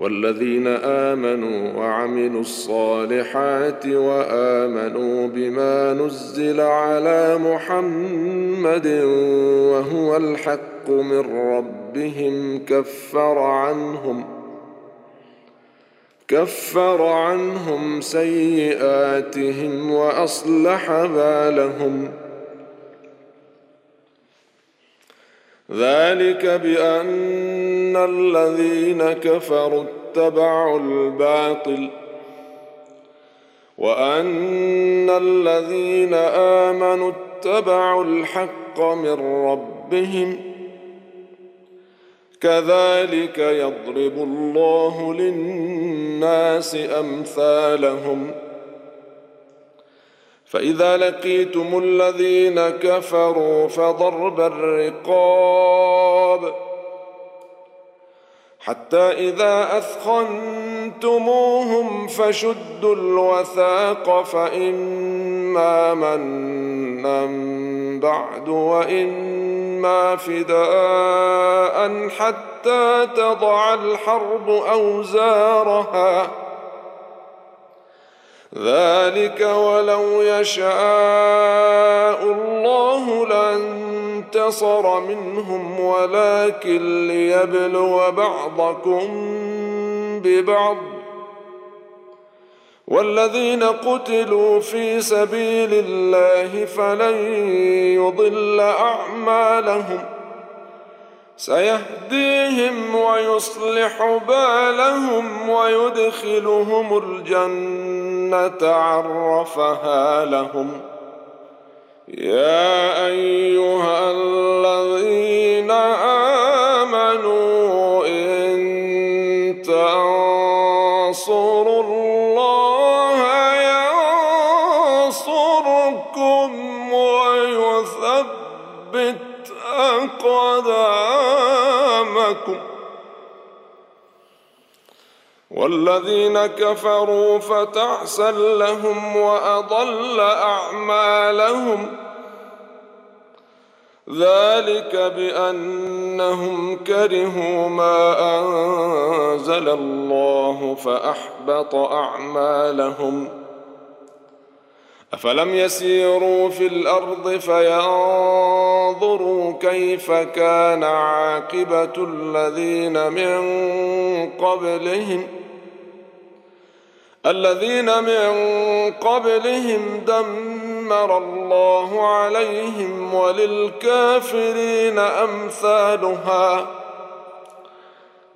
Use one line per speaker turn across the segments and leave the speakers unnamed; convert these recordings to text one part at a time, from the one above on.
والذين امنوا وعملوا الصالحات وامنوا بما نزل على محمد وهو الحق من ربهم كفر عنهم كفر عنهم سيئاتهم واصلح بالهم ذلك بان ان الذين كفروا اتبعوا الباطل وان الذين امنوا اتبعوا الحق من ربهم كذلك يضرب الله للناس امثالهم فاذا لقيتم الذين كفروا فضرب الرقاب حتى إذا أثخنتموهم فشدوا الوثاق فإما منا بعد وإما فداء حتى تضع الحرب أوزارها ذلك ولو يشاء انتصر منهم ولكن ليبلو بعضكم ببعض والذين قتلوا في سبيل الله فلن يضل اعمالهم سيهديهم ويصلح بالهم ويدخلهم الجنه عرفها لهم يا أيها الذين آمنوا إن تنصروا الله ينصركم ويثبت أقدامكم والذين كفروا فتعسا لهم واضل اعمالهم ذلك بانهم كرهوا ما انزل الله فاحبط اعمالهم افلم يسيروا في الارض فينظروا انظروا كيف كان عاقبه الذين من قبلهم الذين من قبلهم دمر الله عليهم وللكافرين امثالها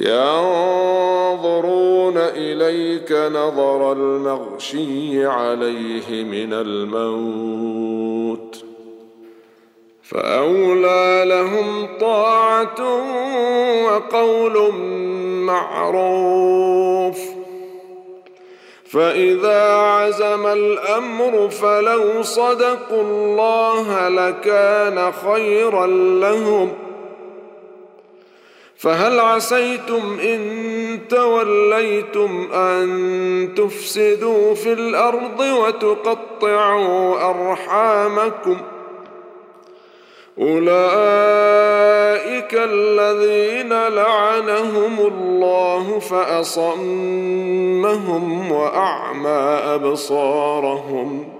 ينظرون اليك نظر المغشي عليه من الموت فاولى لهم طاعه وقول معروف فاذا عزم الامر فلو صدقوا الله لكان خيرا لهم فهل عسيتم ان توليتم ان تفسدوا في الارض وتقطعوا ارحامكم اولئك الذين لعنهم الله فاصمهم واعمى ابصارهم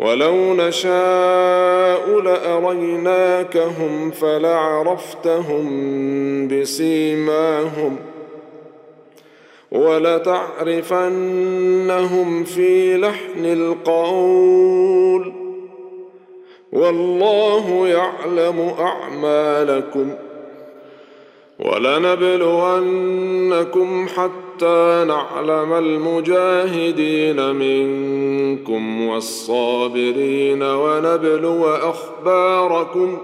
ولو نشاء لاريناكهم فلعرفتهم بسيماهم ولتعرفنهم في لحن القول والله يعلم اعمالكم ولنبلونكم حتى نعلم المجاهدين منكم منكم والصابرين ونبلو اخباركم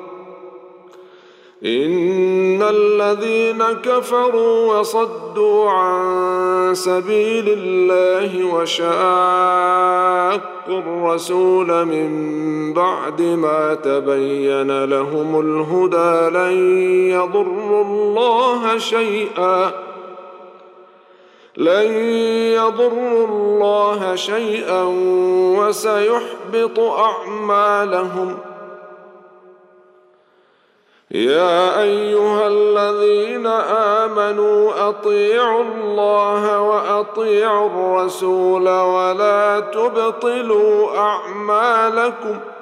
ان الذين كفروا وصدوا عن سبيل الله وشاقوا الرسول من بعد ما تبين لهم الهدى لن يضروا الله شيئا لن يضروا الله شيئا وسيحبط اعمالهم يا ايها الذين امنوا اطيعوا الله واطيعوا الرسول ولا تبطلوا اعمالكم ۖ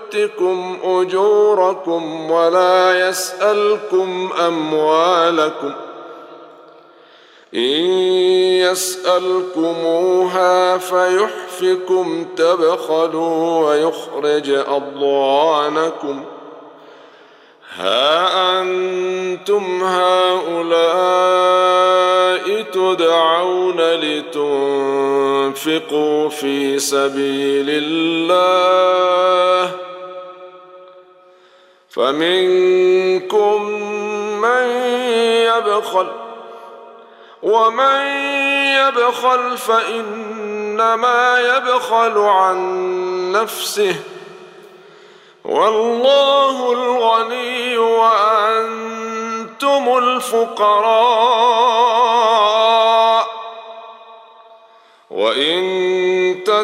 يؤتكم اجوركم ولا يسالكم اموالكم ان يسالكموها فيحفكم تبخلوا ويخرج اضوانكم ها انتم هؤلاء تدعون لتنفقوا في سبيل الله فمنكم من يبخل ومن يبخل فإنما يبخل عن نفسه والله الغني وأنتم الفقراء وإن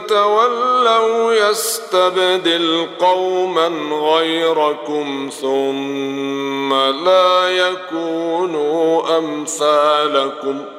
تولوا يستبدل قوما غيركم ثم لا يكونوا امثالكم